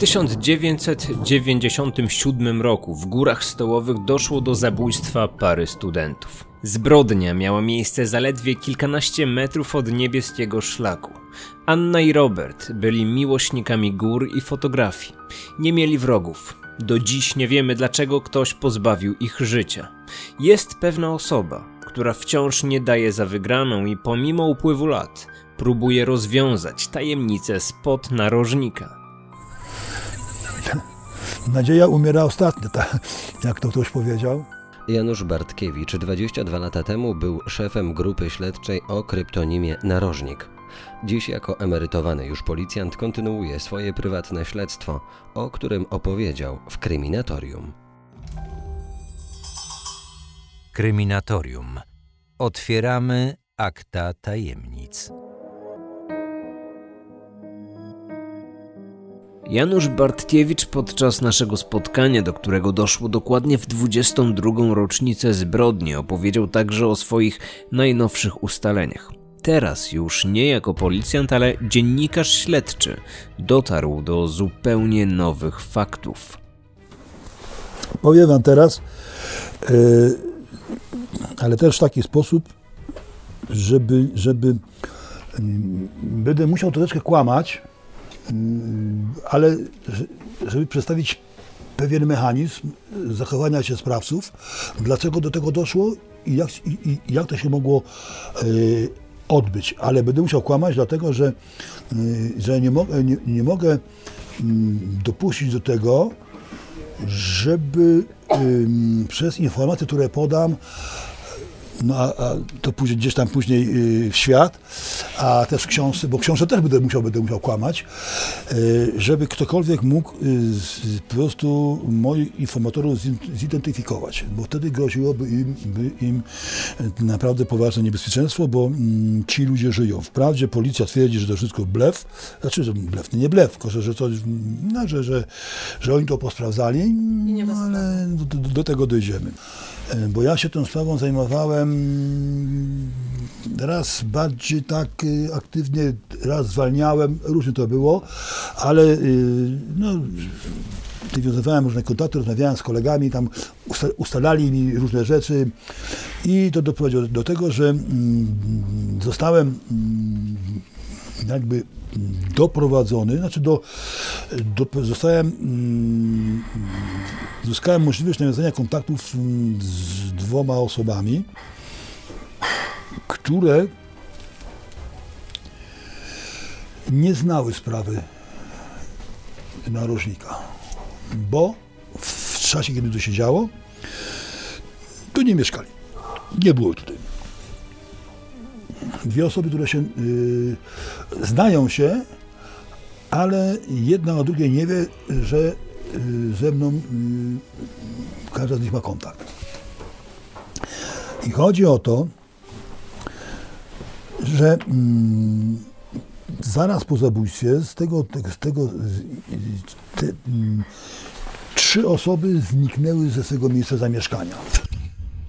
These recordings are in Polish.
1997 roku w Górach Stołowych doszło do zabójstwa pary studentów. Zbrodnia miała miejsce zaledwie kilkanaście metrów od niebieskiego szlaku. Anna i Robert byli miłośnikami gór i fotografii. Nie mieli wrogów. Do dziś nie wiemy, dlaczego ktoś pozbawił ich życia. Jest pewna osoba, która wciąż nie daje za wygraną i pomimo upływu lat próbuje rozwiązać tajemnicę spod narożnika. Nadzieja umiera ostatnia, tak, jak to ktoś powiedział. Janusz Bartkiewicz 22 lata temu był szefem grupy śledczej o kryptonimie Narożnik. Dziś jako emerytowany już policjant kontynuuje swoje prywatne śledztwo, o którym opowiedział w kryminatorium. Kryminatorium. Otwieramy akta tajemnic. Janusz Bartkiewicz podczas naszego spotkania, do którego doszło dokładnie w 22. rocznicę zbrodni, opowiedział także o swoich najnowszych ustaleniach. Teraz już nie jako policjant, ale dziennikarz śledczy dotarł do zupełnie nowych faktów. Powiem wam teraz, yy, ale też w taki sposób, żeby, żeby yy, będę musiał troszeczkę kłamać, ale żeby przedstawić pewien mechanizm zachowania się sprawców, dlaczego do tego doszło i jak, i, i jak to się mogło y, odbyć. Ale będę musiał kłamać, dlatego że, y, że nie, mogę, nie, nie mogę y, dopuścić do tego, żeby przez informacje, które podam, no a, a, to pójdzie gdzieś tam później y, w świat, a też książce, bo książkę też będę musiał, będę musiał kłamać, y, żeby ktokolwiek mógł y, po prostu moich informatorów zidentyfikować, bo wtedy groziłoby im, im naprawdę poważne niebezpieczeństwo, bo mm, ci ludzie żyją. Wprawdzie policja twierdzi, że to wszystko blef, znaczy, że blef, nie blef, tylko że, że, to, no, że, że, że oni to posprawdzali, no, ale do, do, do tego dojdziemy. E, bo ja się tą sprawą zajmowałem raz bardziej tak y, aktywnie, raz zwalniałem, różnie to było, ale y, no, nawiązywałem różne kontakty, rozmawiałem z kolegami, tam ustalali mi różne rzeczy i to doprowadziło do tego, że mm, zostałem mm, jakby doprowadzony, znaczy do, do zostałem, mm, zyskałem możliwość nawiązania kontaktów mm, z dwoma osobami, które nie znały sprawy narożnika, bo w czasie, kiedy to się działo, tu nie mieszkali. Nie było tutaj dwie osoby, które się y, znają się, ale jedna o drugiej nie wie, że y, ze mną y, każda z nich ma kontakt. I chodzi o to, że mm, zaraz po zabójstwie z tego, z tego te, mm, trzy osoby zniknęły ze swego miejsca zamieszkania.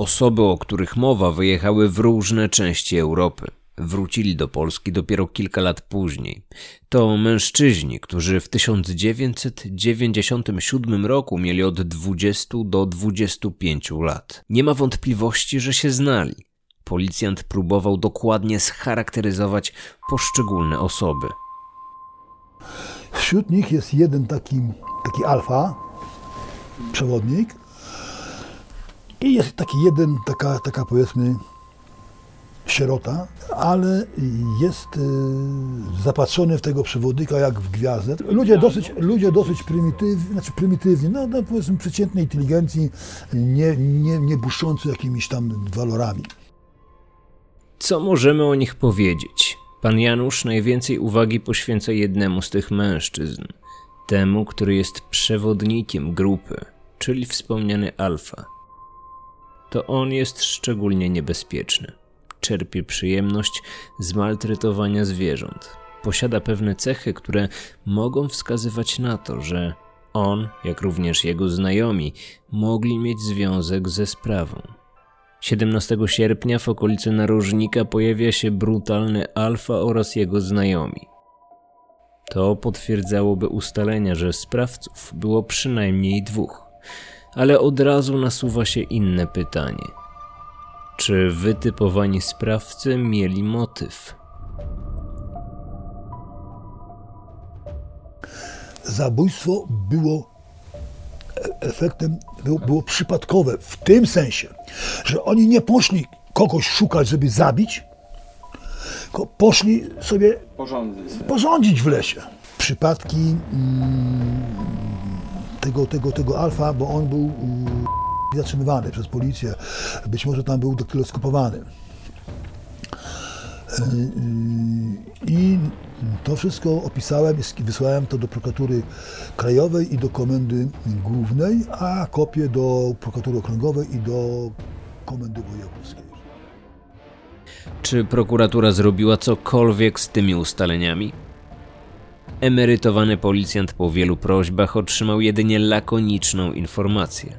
Osoby, o których mowa, wyjechały w różne części Europy. Wrócili do Polski dopiero kilka lat później. To mężczyźni, którzy w 1997 roku mieli od 20 do 25 lat. Nie ma wątpliwości, że się znali. Policjant próbował dokładnie scharakteryzować poszczególne osoby. Wśród nich jest jeden taki, taki alfa, przewodnik, i jest taki jeden, taka, taka powiedzmy sierota, ale jest y, zapatrzony w tego przewodnika jak w gwiazdę. Ludzie dosyć, ludzie dosyć prymitywni, znaczy prymitywni, no, no powiedzmy przeciętnej inteligencji, nie, nie, nie błyszczący jakimiś tam walorami. Co możemy o nich powiedzieć? Pan Janusz najwięcej uwagi poświęca jednemu z tych mężczyzn, temu, który jest przewodnikiem grupy, czyli wspomniany Alfa. To on jest szczególnie niebezpieczny czerpie przyjemność z maltretowania zwierząt. Posiada pewne cechy, które mogą wskazywać na to, że on, jak również jego znajomi, mogli mieć związek ze sprawą. 17 sierpnia w okolicy narożnika pojawia się brutalny Alfa oraz jego znajomi. To potwierdzałoby ustalenia, że sprawców było przynajmniej dwóch. Ale od razu nasuwa się inne pytanie. Czy wytypowani sprawcy mieli motyw? Zabójstwo było efektem, było, było przypadkowe w tym sensie, że oni nie poszli kogoś szukać, żeby zabić, tylko poszli sobie porządzić w lesie. Przypadki mm, tego, tego, tego Alfa, bo on był zatrzymywany przez policję. Być może tam był doktyloskopowany. Y, y, I to wszystko opisałem i wysłałem to do prokuratury krajowej i do komendy głównej, a kopię do prokuratury okręgowej i do komendy wojewódzkiej. Czy prokuratura zrobiła cokolwiek z tymi ustaleniami? Emerytowany policjant po wielu prośbach otrzymał jedynie lakoniczną informację.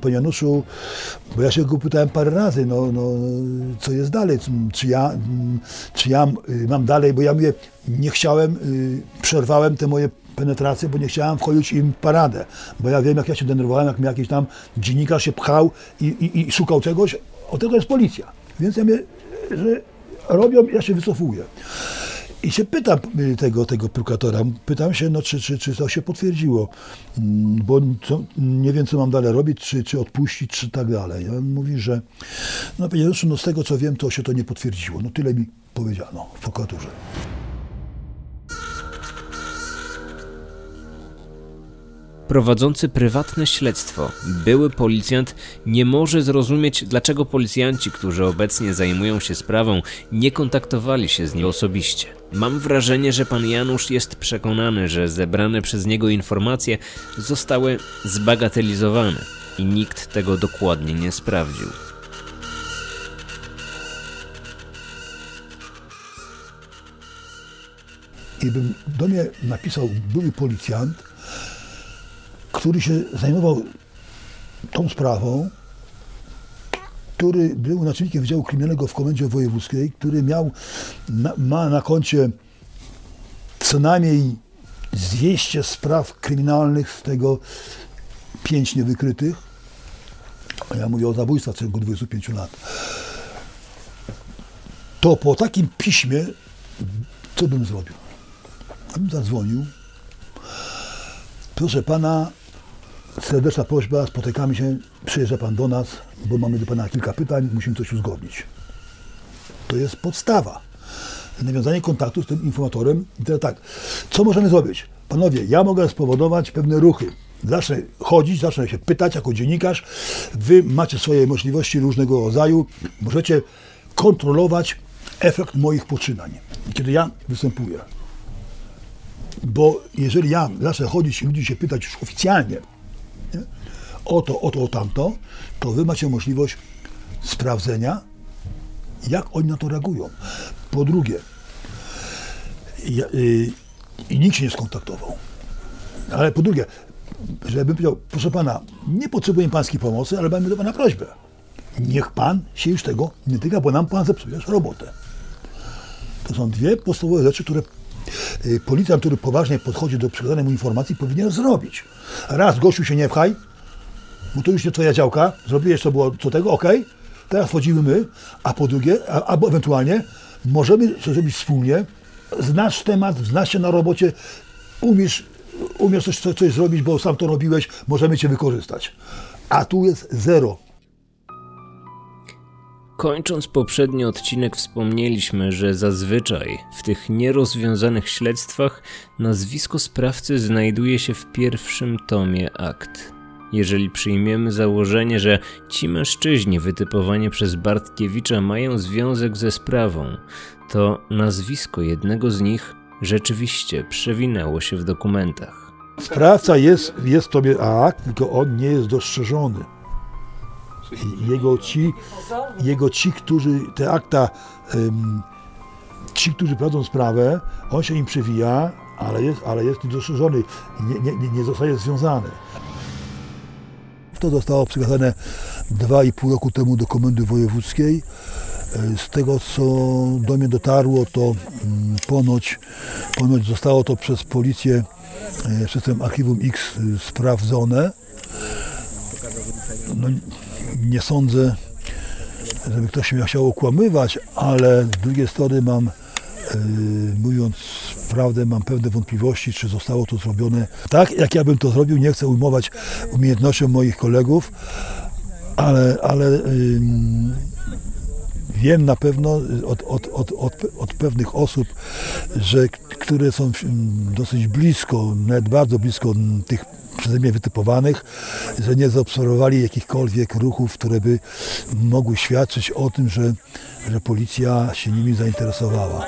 Panie Januszu, bo ja się go pytałem parę razy, no, no co jest dalej, czy ja, czy ja y, mam dalej, bo ja mówię, nie chciałem, y, przerwałem te moje penetracje, bo nie chciałem wchodzić im w paradę, bo ja wiem, jak ja się denerwowałem, jak mi jakiś tam dziennikarz się pchał i, i, i szukał czegoś, od tego jest policja. Więc ja mówię, że robią, ja się wycofuję. I się pytam y, tego, tego prokuratora, pytam się, no, czy, czy, czy to się potwierdziło, Mm, bo co, nie wiem, co mam dalej robić, czy, czy odpuścić, czy tak dalej. I on mówi, że no, no z tego, co wiem, to się to nie potwierdziło. No tyle mi powiedziano w prokuraturze. Prowadzący prywatne śledztwo, były policjant nie może zrozumieć, dlaczego policjanci, którzy obecnie zajmują się sprawą, nie kontaktowali się z nim osobiście. Mam wrażenie, że pan Janusz jest przekonany, że zebrane przez niego informacje zostały zbagatelizowane i nikt tego dokładnie nie sprawdził. I bym do mnie napisał były policjant, który się zajmował tą sprawą, który był naczelnikiem Wydziału Kryminalnego w Komendzie Wojewódzkiej, który miał, na, ma na koncie co najmniej 200 spraw kryminalnych, z tego 5 niewykrytych. Ja mówię o zabójstwach w ciągu 25 lat. To po takim piśmie, co bym zrobił? Bym zadzwonił. Proszę pana, serdeczna prośba, spotykamy się, przyjeżdża pan do nas, bo mamy do pana kilka pytań, musimy coś uzgodnić. To jest podstawa. Nawiązanie kontaktu z tym informatorem. I teraz tak, co możemy zrobić? Panowie, ja mogę spowodować pewne ruchy. Zacznę chodzić, zacznę się pytać jako dziennikarz. Wy macie swoje możliwości różnego rodzaju. Możecie kontrolować efekt moich poczynań, kiedy ja występuję. Bo jeżeli ja zacznę chodzić i ludzi się pytać już oficjalnie nie? o to, o to, o tamto, to wy macie możliwość sprawdzenia, jak oni na to reagują. Po drugie, ja, y, i nikt się nie skontaktował. Ale po drugie, żebym powiedział, proszę pana, nie potrzebuję pańskiej pomocy, ale mamy do pana prośbę. Niech pan się już tego nie tyka, bo nam pan zepsujesz robotę. To są dwie podstawowe rzeczy, które policjant, który poważnie podchodzi do przekazanej mu informacji, powinien zrobić. Raz, gościu się nie pchaj, bo to już nie twoja działka, zrobiłeś co było co tego, ok, teraz wchodzimy my, a po drugie, a, albo ewentualnie możemy coś zrobić wspólnie, znasz temat, znasz się na robocie, umiesz, umiesz coś, coś zrobić, bo sam to robiłeś, możemy cię wykorzystać. A tu jest zero. Kończąc poprzedni odcinek, wspomnieliśmy, że zazwyczaj w tych nierozwiązanych śledztwach nazwisko sprawcy znajduje się w pierwszym tomie akt. Jeżeli przyjmiemy założenie, że ci mężczyźni wytypowani przez Bartkiewicza mają związek ze sprawą, to nazwisko jednego z nich rzeczywiście przewinęło się w dokumentach. Sprawca jest, jest tobie akt, tylko on nie jest dostrzeżony. Jego ci, jego ci, którzy te akta, ci, którzy prowadzą sprawę, on się im przewija, ale jest, ale jest niedostrzeżony, nie, nie, nie- zostaje związany. To zostało przekazane 2,5 roku temu do Komendy Wojewódzkiej Z tego, co do mnie dotarło, to mm, ponoć, ponoć zostało to przez policję, przez ten Archiwum X sprawdzone. No, nie sądzę, żeby ktoś mnie chciał okłamywać, ale z drugiej strony mam, mówiąc prawdę, mam pewne wątpliwości, czy zostało to zrobione tak, jak ja bym to zrobił. Nie chcę ujmować umiejętnością moich kolegów, ale, ale wiem na pewno od, od, od, od, od pewnych osób, że, które są dosyć blisko, nawet bardzo blisko tych przeze mnie wytypowanych, że nie zaobserwowali jakichkolwiek ruchów, które by mogły świadczyć o tym, że, że policja się nimi zainteresowała.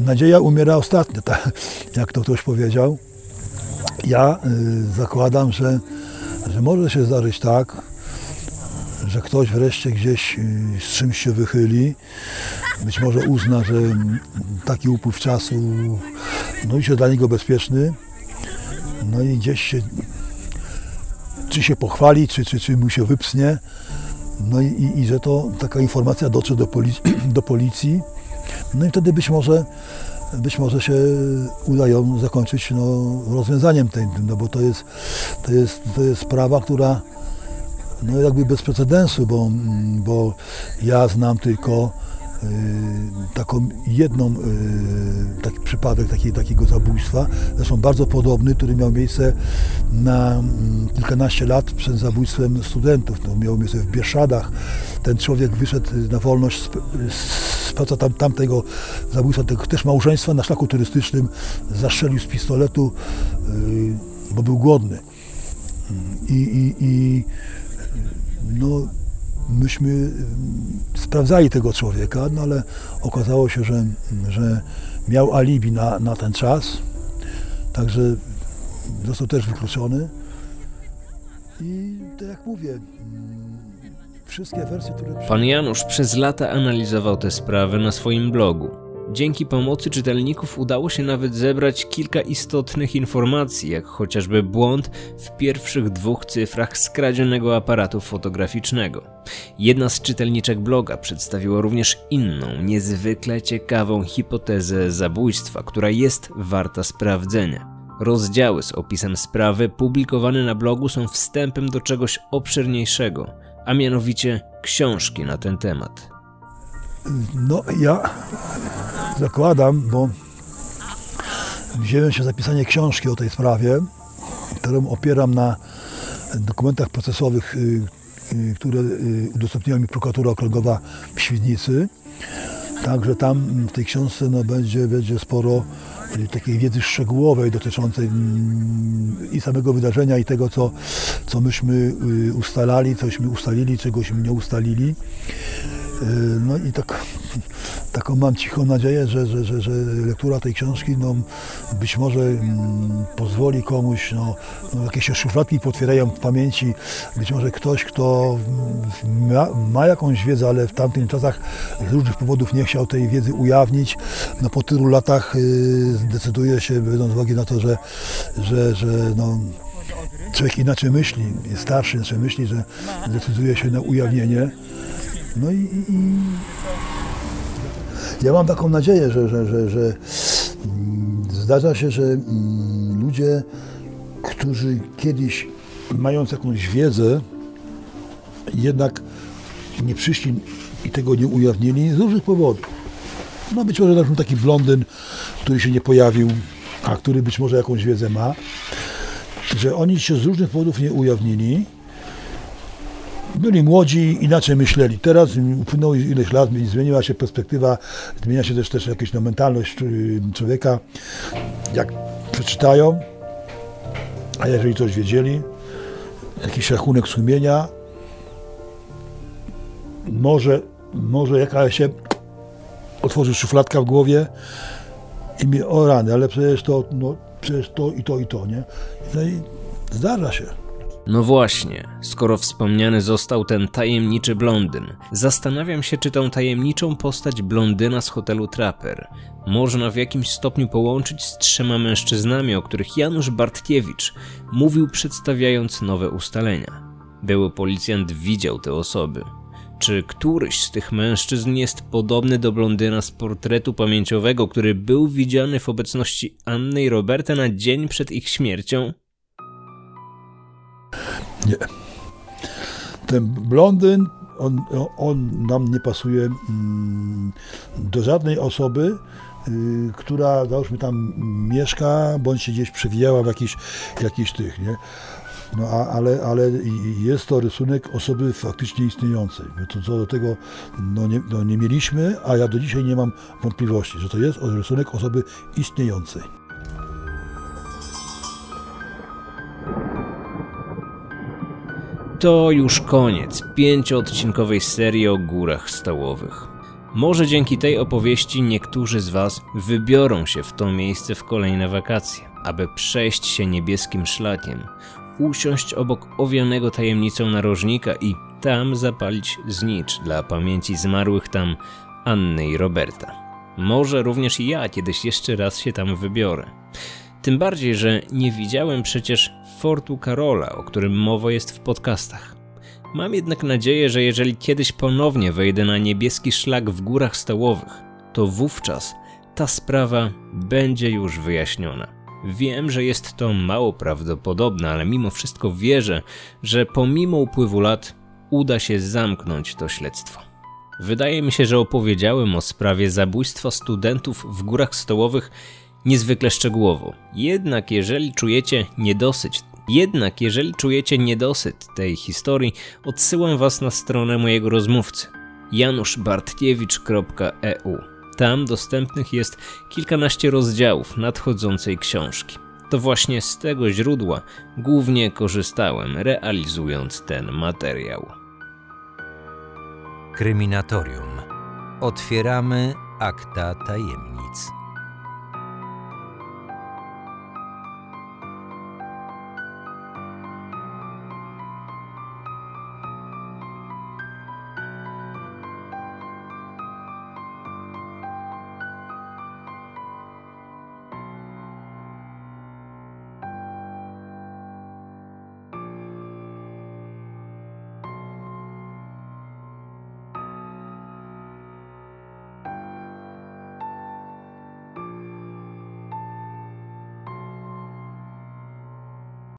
Nadzieja umiera ostatnia, tak, jak to ktoś powiedział. Ja y, zakładam, że, że może się zdarzyć tak, że ktoś wreszcie gdzieś y, z czymś się wychyli, być może uzna, że taki upływ czasu no, jest dla niego bezpieczny, no i gdzieś się, czy się pochwali, czy, czy, czy mu się wypsnie, no i, i, i że to taka informacja dotrze do, policji, do policji, no i wtedy być może być może się udają zakończyć no, rozwiązaniem tej, no bo to jest, to jest, to jest sprawa, która no jakby bez precedensu, bo, bo ja znam tylko y, taką jedną y, taki przypadek taki, takiego zabójstwa, zresztą bardzo podobny, który miał miejsce na mm, kilkanaście lat przed zabójstwem studentów. To miało miejsce w Bieszadach. Ten człowiek wyszedł na wolność z, z tam, tamtego zabójstwa, tego też małżeństwa na szlaku turystycznym zastrzelił z pistoletu, y, bo był głodny. I, i, i no, myśmy sprawdzali tego człowieka, no ale okazało się, że, że miał alibi na, na ten czas, także został też wykluczony. I tak jak mówię, wszystkie wersje, które... Pan Janusz przez lata analizował tę sprawę na swoim blogu. Dzięki pomocy czytelników udało się nawet zebrać kilka istotnych informacji, jak chociażby błąd w pierwszych dwóch cyfrach skradzionego aparatu fotograficznego. Jedna z czytelniczek bloga przedstawiła również inną, niezwykle ciekawą hipotezę zabójstwa, która jest warta sprawdzenia. Rozdziały z opisem sprawy publikowane na blogu są wstępem do czegoś obszerniejszego, a mianowicie książki na ten temat. No, ja zakładam, bo wziąłem się zapisanie książki o tej sprawie, którą opieram na dokumentach procesowych, y, y, które y, udostępniła mi prokuratura okręgowa w Świdnicy. Także tam w tej książce no, będzie, będzie sporo takiej wiedzy szczegółowej dotyczącej mm, i samego wydarzenia, i tego, co, co myśmy ustalali, cośmy ustalili, czegośmy nie ustalili. No i tak, taką mam cichą nadzieję, że, że, że, że lektura tej książki no, być może mm, pozwoli komuś, no, no, jakieś szufladki potwierają w pamięci, być może ktoś, kto ma, ma, jakąś wiedzę, ale w tamtych czasach z różnych powodów nie chciał tej wiedzy ujawnić, no po tylu latach y, zdecyduje się, biorąc uwagi na to, że, że, że no, człowiek inaczej myśli, jest starszy, inaczej myśli, że decyduje się na ujawnienie. No i, i ja mam taką nadzieję, że, że, że, że mm, zdarza się, że mm, ludzie, którzy kiedyś mając jakąś wiedzę, jednak nie przyszli i tego nie ujawnili z różnych powodów. No być może na taki blondyn, który się nie pojawił, a który być może jakąś wiedzę ma, że oni się z różnych powodów nie ujawnili byli młodzi, inaczej myśleli. Teraz upłynęło ileś lat, zmieniła się perspektywa, zmienia się też, też jakaś no, mentalność y, człowieka. Jak przeczytają, a jeżeli coś wiedzieli, jakiś rachunek sumienia, może, może jakaś się otworzy szufladka w głowie i mi o rany, ale przecież to, no, przecież to i to i to, nie? No i zdarza się. No właśnie, skoro wspomniany został ten tajemniczy blondyn, zastanawiam się, czy tą tajemniczą postać blondyna z hotelu Trapper można w jakimś stopniu połączyć z trzema mężczyznami, o których Janusz Bartkiewicz mówił przedstawiając nowe ustalenia. Były policjant widział te osoby. Czy któryś z tych mężczyzn jest podobny do blondyna z portretu pamięciowego, który był widziany w obecności Anny i Roberta na dzień przed ich śmiercią? Nie. Ten blondyn, on, on nam nie pasuje mm, do żadnej osoby, y, która, załóżmy, tam mieszka, bądź się gdzieś przewijała w jakichś, jakichś tych, nie? No, a, ale, ale jest to rysunek osoby faktycznie istniejącej. My to, co do tego no nie, no nie mieliśmy, a ja do dzisiaj nie mam wątpliwości, że to jest rysunek osoby istniejącej. To już koniec pięcioodcinkowej serii o górach stołowych. Może dzięki tej opowieści niektórzy z Was wybiorą się w to miejsce w kolejne wakacje, aby przejść się niebieskim szlakiem, usiąść obok owianego tajemnicą narożnika i tam zapalić znicz dla pamięci zmarłych tam Anny i Roberta. Może również i ja kiedyś jeszcze raz się tam wybiorę. Tym bardziej, że nie widziałem przecież Fortu Karola, o którym mowa jest w podcastach. Mam jednak nadzieję, że jeżeli kiedyś ponownie wejdę na niebieski szlak w górach stołowych, to wówczas ta sprawa będzie już wyjaśniona. Wiem, że jest to mało prawdopodobne, ale mimo wszystko wierzę, że pomimo upływu lat uda się zamknąć to śledztwo. Wydaje mi się, że opowiedziałem o sprawie zabójstwa studentów w górach stołowych niezwykle szczegółowo. Jednak jeżeli czujecie niedosyt, jednak jeżeli czujecie niedosyt tej historii, odsyłam was na stronę mojego rozmówcy januszbartkiewicz.eu. Tam dostępnych jest kilkanaście rozdziałów nadchodzącej książki. To właśnie z tego źródła głównie korzystałem, realizując ten materiał. Kryminatorium. Otwieramy akta tajemnic.